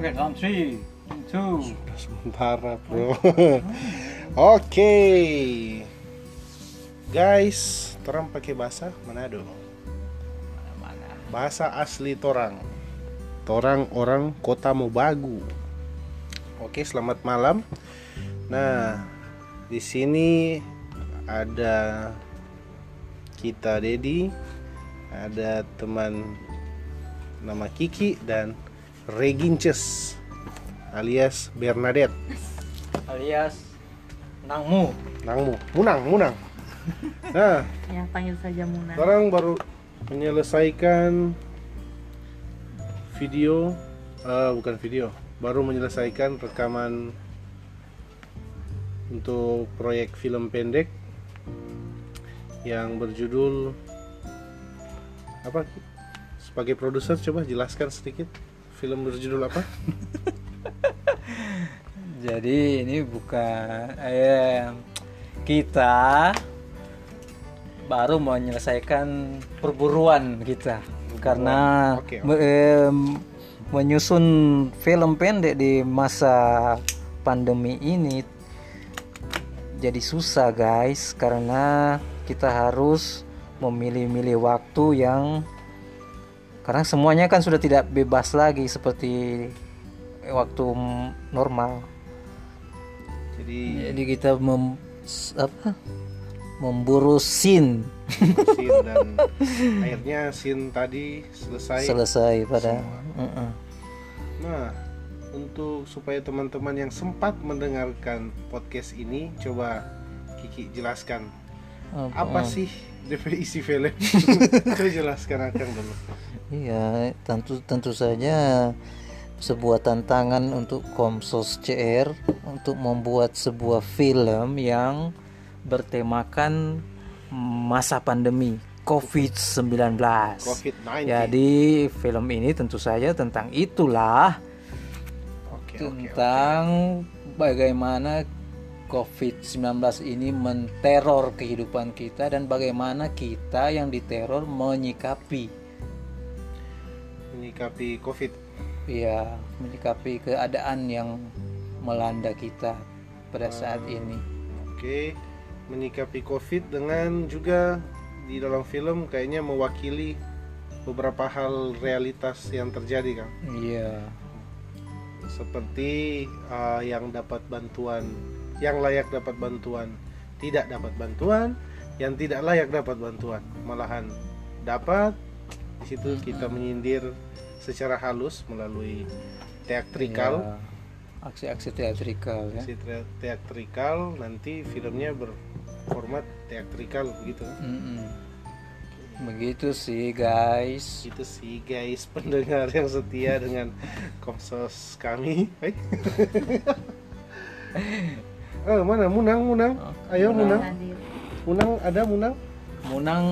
Oke, dalam 3, 2, Sementara bro. Oke. Guys Torang pakai bahasa Manado mana? Bahasa asli Torang. Torang orang kota Mobagu. Oke selamat malam. Nah di sini ada kita Dedi. Ada teman nama Kiki dan Reginces alias Bernadette. Alias Nangmu. Nangmu. Munang Munang. Nah. Ya panggil saja Muna. sekarang baru menyelesaikan video eh, bukan video baru menyelesaikan rekaman untuk proyek film pendek yang berjudul apa? Sebagai produser coba jelaskan sedikit film berjudul apa? Jadi ini bukan eh, kita baru menyelesaikan perburuan kita. Karena Oke, oke. me- em, menyusun film pendek di masa pandemi ini jadi susah guys. Karena kita harus memilih-milih waktu yang karena semuanya kan sudah tidak bebas lagi seperti waktu normal. Jadi jadi kita mem, apa? Memburu scene scene dan akhirnya scene tadi selesai. Selesai pada Mm-mm. Nah, untuk supaya teman-teman yang sempat mendengarkan podcast ini, coba Kiki jelaskan apa sih DP isi film? Coba jelaskan akan dulu. Iya, tentu tentu saja sebuah tantangan untuk Komsos CR untuk membuat sebuah film yang bertemakan masa pandemi COVID-19. COVID-19. Jadi film ini tentu saja tentang itulah Oke, oke, oke. tentang bagaimana COVID-19 ini menteror kehidupan kita dan bagaimana kita yang diteror menyikapi Menyikapi COVID. ya menyikapi keadaan yang melanda kita pada saat ini. Oke, menyikapi COVID dengan juga di dalam film kayaknya mewakili beberapa hal realitas yang terjadi kan. Iya. seperti uh, yang dapat bantuan, yang layak dapat bantuan, tidak dapat bantuan, yang tidak layak dapat bantuan, malahan dapat. Di situ kita menyindir secara halus melalui teatrikal, Iya. Aksi-aksi teatrikal ya. si te- teatrikal nanti filmnya berformat teatrikal begitu. Mm-mm. Begitu sih guys. Itu sih guys pendengar yang setia dengan komsos kami. Oh, mana Munang Munang? Ayo Munang. Hadir. Munang ada Munang? Munang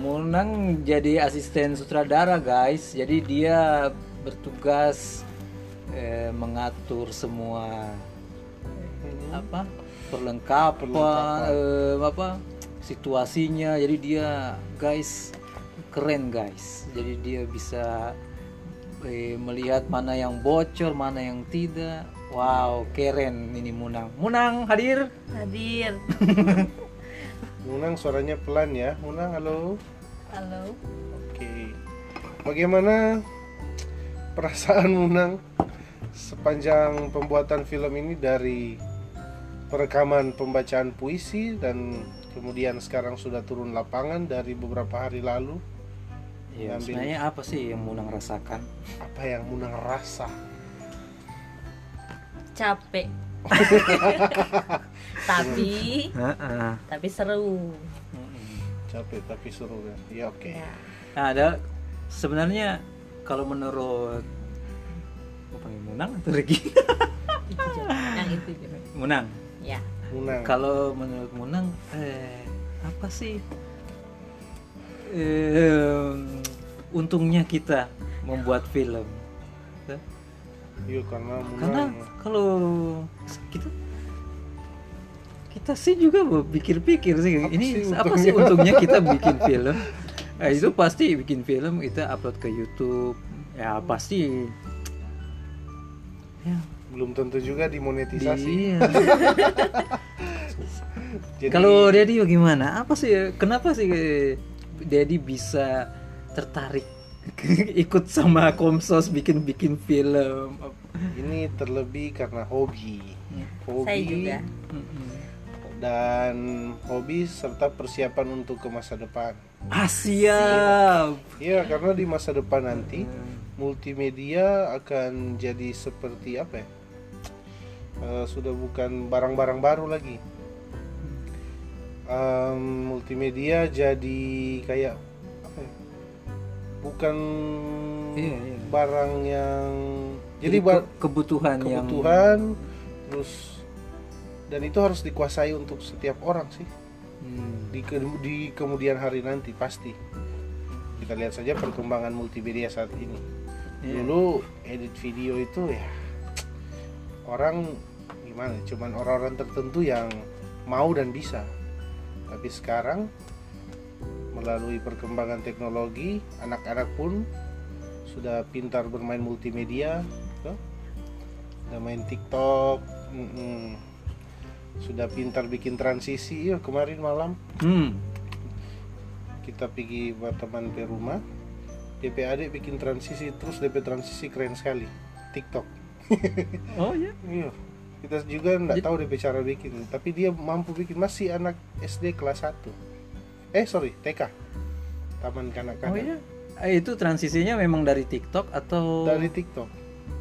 Munang jadi asisten sutradara guys. Jadi dia bertugas eh, mengatur semua eh, apa perlengkapan Perlengkapan. eh, apa situasinya. Jadi dia guys keren guys. Jadi dia bisa eh, melihat mana yang bocor, mana yang tidak. Wow, keren ini Munang. Munang hadir. Hadir. Munang suaranya pelan ya. Munang halo. Halo. Oke. Bagaimana perasaan Munang sepanjang pembuatan film ini dari perekaman pembacaan puisi dan kemudian sekarang sudah turun lapangan dari beberapa hari lalu. Ya, sebenarnya apa sih yang Munang rasakan? Apa yang Munang rasa? Capek. tapi Heeh. tapi seru. Capek tapi seru ya. Ya oke. Ya. Nah, ada sebenarnya kalau menurut apa ya, Munang atau Regi? Juga. Yang itu juga. Munang. Ya. Munang. Kalau menurut Munang eh apa sih eh, untungnya kita membuat film? Iya karena Karena Munang kalau kita kita sih juga berpikir-pikir sih Apa ini sih apa sih untungnya kita bikin film Nah, itu pasti bikin film kita upload ke YouTube ya pasti Ya, belum tentu juga dimonetisasi. Iya. Jadi, Kalau Dedi bagaimana? Apa sih? Kenapa sih Dedi bisa tertarik ikut sama Komsos bikin-bikin film? ini terlebih karena hobi, hobi Saya juga. Mm-mm. dan hobi serta persiapan untuk ke masa depan. Ah siap. Iya, karena di masa depan nanti multimedia akan jadi seperti apa ya? Eh, sudah bukan barang-barang baru lagi. Em, multimedia jadi kayak ya? Bukan Iya, iya. barang yang Jadi jadi bar- ke- kebutuhan, yang kebutuhan terus dan itu harus dikuasai untuk setiap orang sih Hmm. di, ke- di kemudian hari nanti pasti kita lihat saja perkembangan multimedia saat ini Iya. dulu edit video itu ya orang gimana cuman orang-orang tertentu yang mau dan bisa tapi sekarang melalui perkembangan teknologi anak-anak pun sudah pintar bermain multimedia tuh. sudah main TikTok sudah pintar bikin transisi ya kemarin malam. Hmm. kita pergi buat teman ke rumah. DP adik bikin transisi terus DP transisi keren sekali. TikTok. Oh ya. iya. Kita juga nggak tahu DP cara bikin tapi dia mampu bikin. Masih anak SD kelas 1 eh sorry TK taman kanak-kanak Oh ya. Eh, Itu transisinya memang dari TikTok atau dari TikTok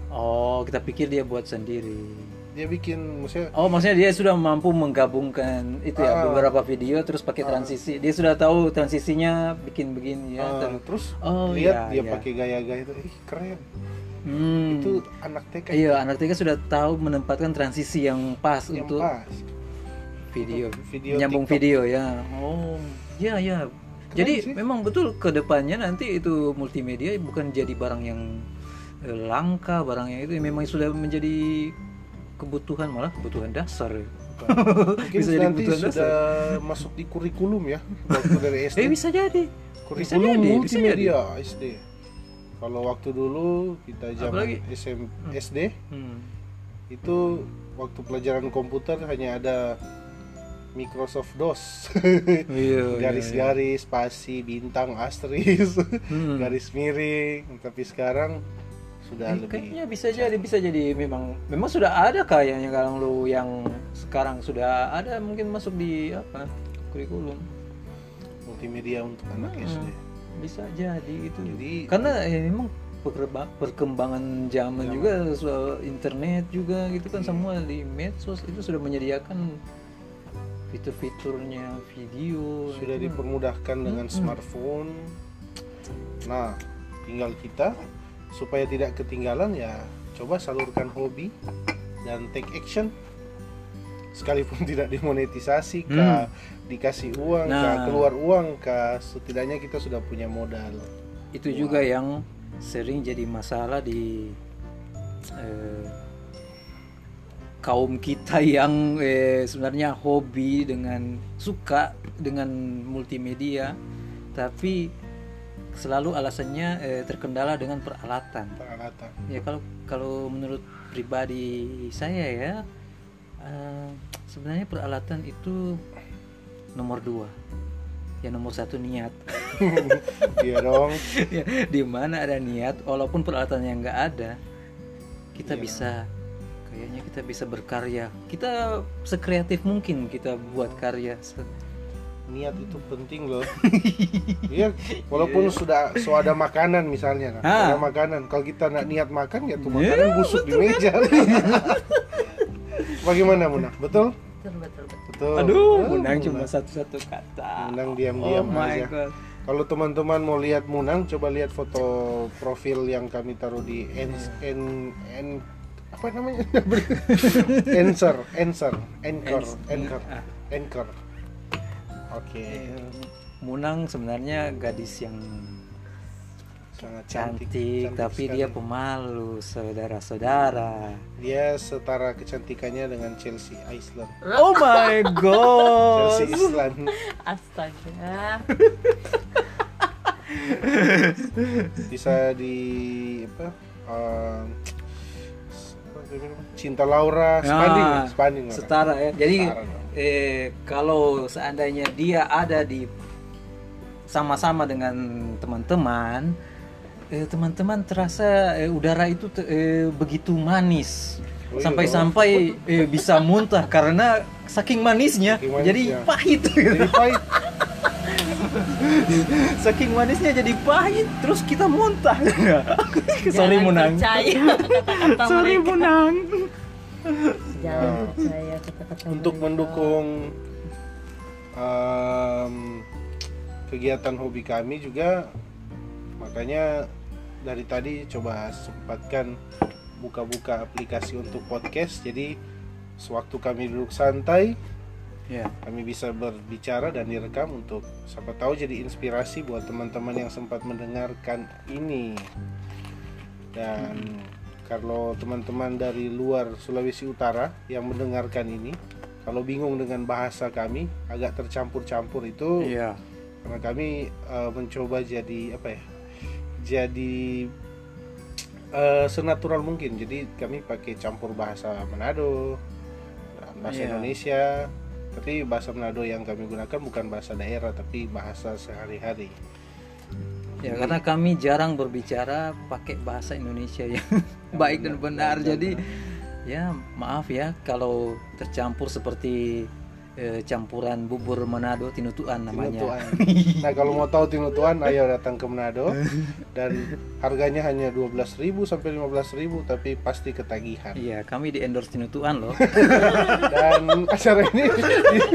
Oh, kita pikir dia buat sendiri. dia bikin maksudnya Oh, maksudnya dia sudah mampu menggabungkan itu ya Ah. beberapa video terus pakai transisi. Dia sudah tahu transisinya bikin begini ya. eh, terus- terus Oh, lihat iya, dia iya. pakai gaya-gaya itu ih keren Hmm. itu anak TK Iya, anak TK sudah tahu menempatkan transisi yang pas yang untuk pas video, Untuk video nyambung TikTok. video ya. Oh, ya ya. Jadi sih. memang betul ke depannya nanti itu multimedia bukan jadi barang yang eh, langka, barang yang itu memang sudah menjadi kebutuhan malah kebutuhan dasar. mungkin Bisa jadi nanti kebutuhan sudah masuk di kurikulum ya waktu dari SD Eh bisa jadi. Bisa kurikulum jadi, bisa multimedia SD kalau waktu dulu kita zaman Apalagi? SM, SD Hmm. itu waktu pelajaran komputer hanya ada Microsoft DOS Iya. garis-garis spasi bintang asterisk Hmm. garis miring tapi sekarang sudah Eh, lebih kayaknya bisa jadi bisa jadi memang memang sudah ada kayaknya kalau lu yang sekarang sudah ada mungkin masuk di apa kurikulum multimedia untuk anak Hmm. SD bisa jadi itu Jadi- karena eh, memang perkemba- perkembangan zaman Zaman. juga internet juga gitu kan semua di medsos itu sudah menyediakan fitur-fiturnya video sudah itu. dipermudahkan dengan Mm-mm. smartphone. Nah, tinggal kita supaya tidak ketinggalan ya coba salurkan hobi dan take action. Sekalipun tidak dimonetisasi, kah, dikasih uang, kah, Nah. keluar uang, kah, setidaknya kita sudah punya modal. itu juga yang sering jadi masalah di eh, kaum kita yang eh, sebenarnya hobi dengan suka dengan multimedia tapi selalu alasannya eh, terkendala dengan peralatan Peralatan. ya kalau kalau menurut pribadi saya ya eh, sebenarnya peralatan itu nomor dua ya nomor satu niat Iya dong. ya, di mana ada niat walaupun peralatan yang nggak ada kita Iya. bisa kayaknya kita bisa berkarya kita sekreatif mungkin kita buat karya Se- Niat itu penting loh. Iya, walaupun sudah sudah ada makanan misalnya, kan. Ah. ada makanan. Kalau kita nak niat makan ya tuh Ya, makanan busuk di meja. Bagaimana Muna? Betul? betul betul betul Betul. aduh Ah, menang cuma satu-satu kata Munang diam-diam oh my aja. god Kalau teman-teman mau lihat Munang, coba lihat foto profil yang kami taruh di en, en, en apa namanya? answer, answer, anchor, anchor, ah. anchor. Oke, Eh, Munang sebenarnya gadis yang sangat cantik, cantik, tapi sekali. dia pemalu saudara-saudara dia setara kecantikannya dengan Chelsea Iceland. oh my god Chelsea Island. astaga bisa di apa? um, Cinta Laura, spanding, Ah, spanding. orang. setara ya jadi Setara eh, kalau seandainya dia ada di sama-sama dengan teman-teman eh, teman-teman terasa eh, udara itu te- eh, begitu manis Oh iya sampai-sampai eh, bisa muntah karena saking manisnya Saking manisnya. jadi pahit Jadi pahit. saking manisnya jadi pahit terus kita muntah sorry Jangan munang sorry mereka. munang Jangan percaya kata-kata Untuk mereka. mendukung em, kegiatan hobi kami juga, makanya dari tadi coba sempatkan buka-buka aplikasi untuk podcast. Jadi sewaktu kami duduk santai, ya kami bisa berbicara dan direkam untuk siapa tahu jadi inspirasi buat teman-teman yang sempat mendengarkan ini. Dan kalau teman-teman dari luar Sulawesi Utara yang mendengarkan ini kalau bingung dengan bahasa kami agak tercampur-campur itu iya. karena kami eh, mencoba jadi apa ya jadi eh, senatural mungkin. Jadi kami pakai campur bahasa Manado bahasa Iya. Indonesia tapi bahasa Manado yang kami gunakan bukan bahasa daerah tapi bahasa sehari-hari. Ya karena kami jarang berbicara pakai bahasa Indonesia yang baik dan benar. Jadi ya maaf ya kalau tercampur seperti eh, campuran bubur Manado tinutuan namanya. Tinutuan. nah kalau mau tahu tinutuan ayo datang ke Manado dan harganya hanya 12.000 sampai 15.000 tapi pasti ketagihan Iya, kami di endorse tinutuan loh. dan acara ini di-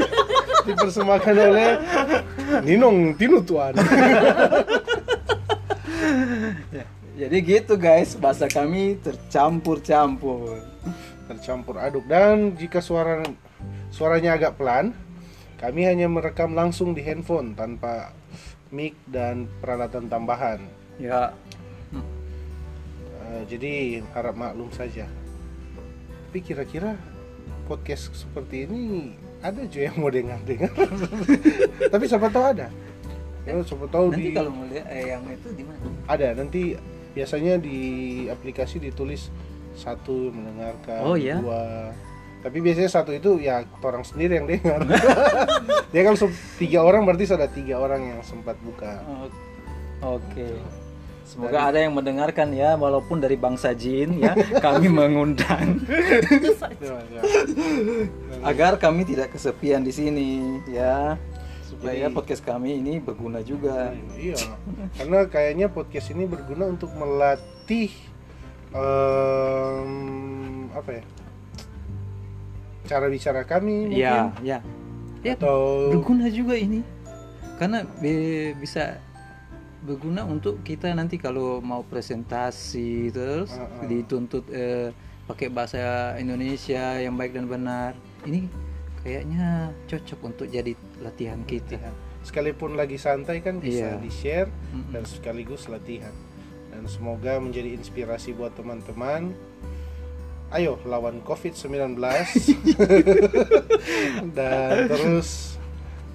dipersembahkan oleh Ninong Tinutuan Jadi gitu guys, bahasa kami tercampur-campur. tercampur aduk dan jika suara suaranya agak pelan. Kami hanya merekam langsung di handphone tanpa mic dan peralatan tambahan. Ya, Eh, jadi harap maklum saja. Tapi kira-kira podcast seperti ini ada juga yang mau dengar-dengar? Tapi siapa tahu ada. Ya, siapa tahu nanti di kalau mau lihat eh, yang itu di mana? ada. Nanti biasanya di aplikasi ditulis satu mendengarkan Oh, ya? dua tapi biasanya satu itu ya orang sendiri yang dengar dia kan tiga orang berarti sudah tiga orang yang sempat buka Oke. Semoga ada yang mendengarkan ya, walaupun dari bangsa jin ya, kami mengundang Ya, ya. agar kami tidak kesepian di sini ya, supaya Jadi- podcast kami ini berguna juga. iya karena kayaknya podcast ini berguna untuk melatih em, apa ya cara bicara kami mungkin Iya, ya. Ya, atau berguna juga ini. Karena be- bisa berguna untuk kita nanti kalau mau presentasi terus Ah, ah. dituntut eh, pakai bahasa Indonesia yang baik dan benar. Ini kayaknya cocok untuk jadi latihan kita. sekalipun lagi santai kan bisa Iya. di share dan sekaligus latihan dan semoga menjadi inspirasi buat teman-teman ayo lawan covid-19 dan terus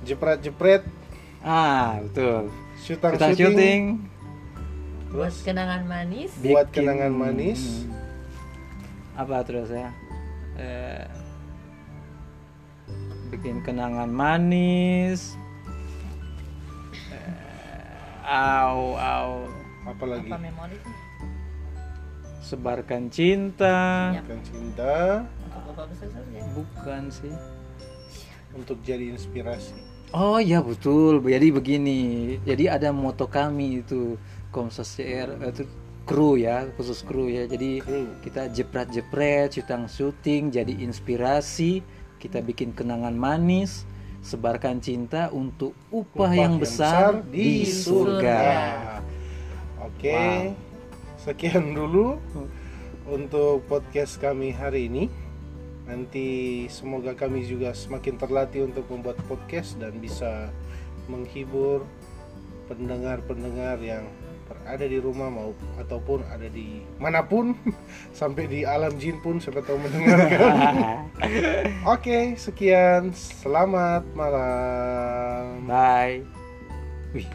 jepret-jepret. Ah, betul. syutang Kita syuting syuting. buat terus kenangan manis. Buat bikin- kenangan manis. Apa terus ya? Eh, bikin kenangan manis. Eh, au au. Apalagi apa memori sebarkan cinta. Bukan cinta. Besar bukan sih. Untuk jadi inspirasi. Oh ya betul. Jadi begini. Jadi ada moto kami itu. Komsos CR eh, itu kru ya khusus kru ya. Jadi Kru. kita jepret-jepret syuting syuting jadi inspirasi. Kita bikin kenangan manis. Sebarkan cinta untuk upah, Upah yang, besar, di surga, Oke, Wow. Sekian dulu untuk podcast kami hari ini. Nanti semoga kami juga semakin terlatih untuk membuat podcast dan bisa menghibur pendengar-pendengar yang berada di rumah mau ataupun ada di mana pun sampai di alam jin pun siapa tahu mendengarkan. Oke, sekian. Selamat malam. bye Wih,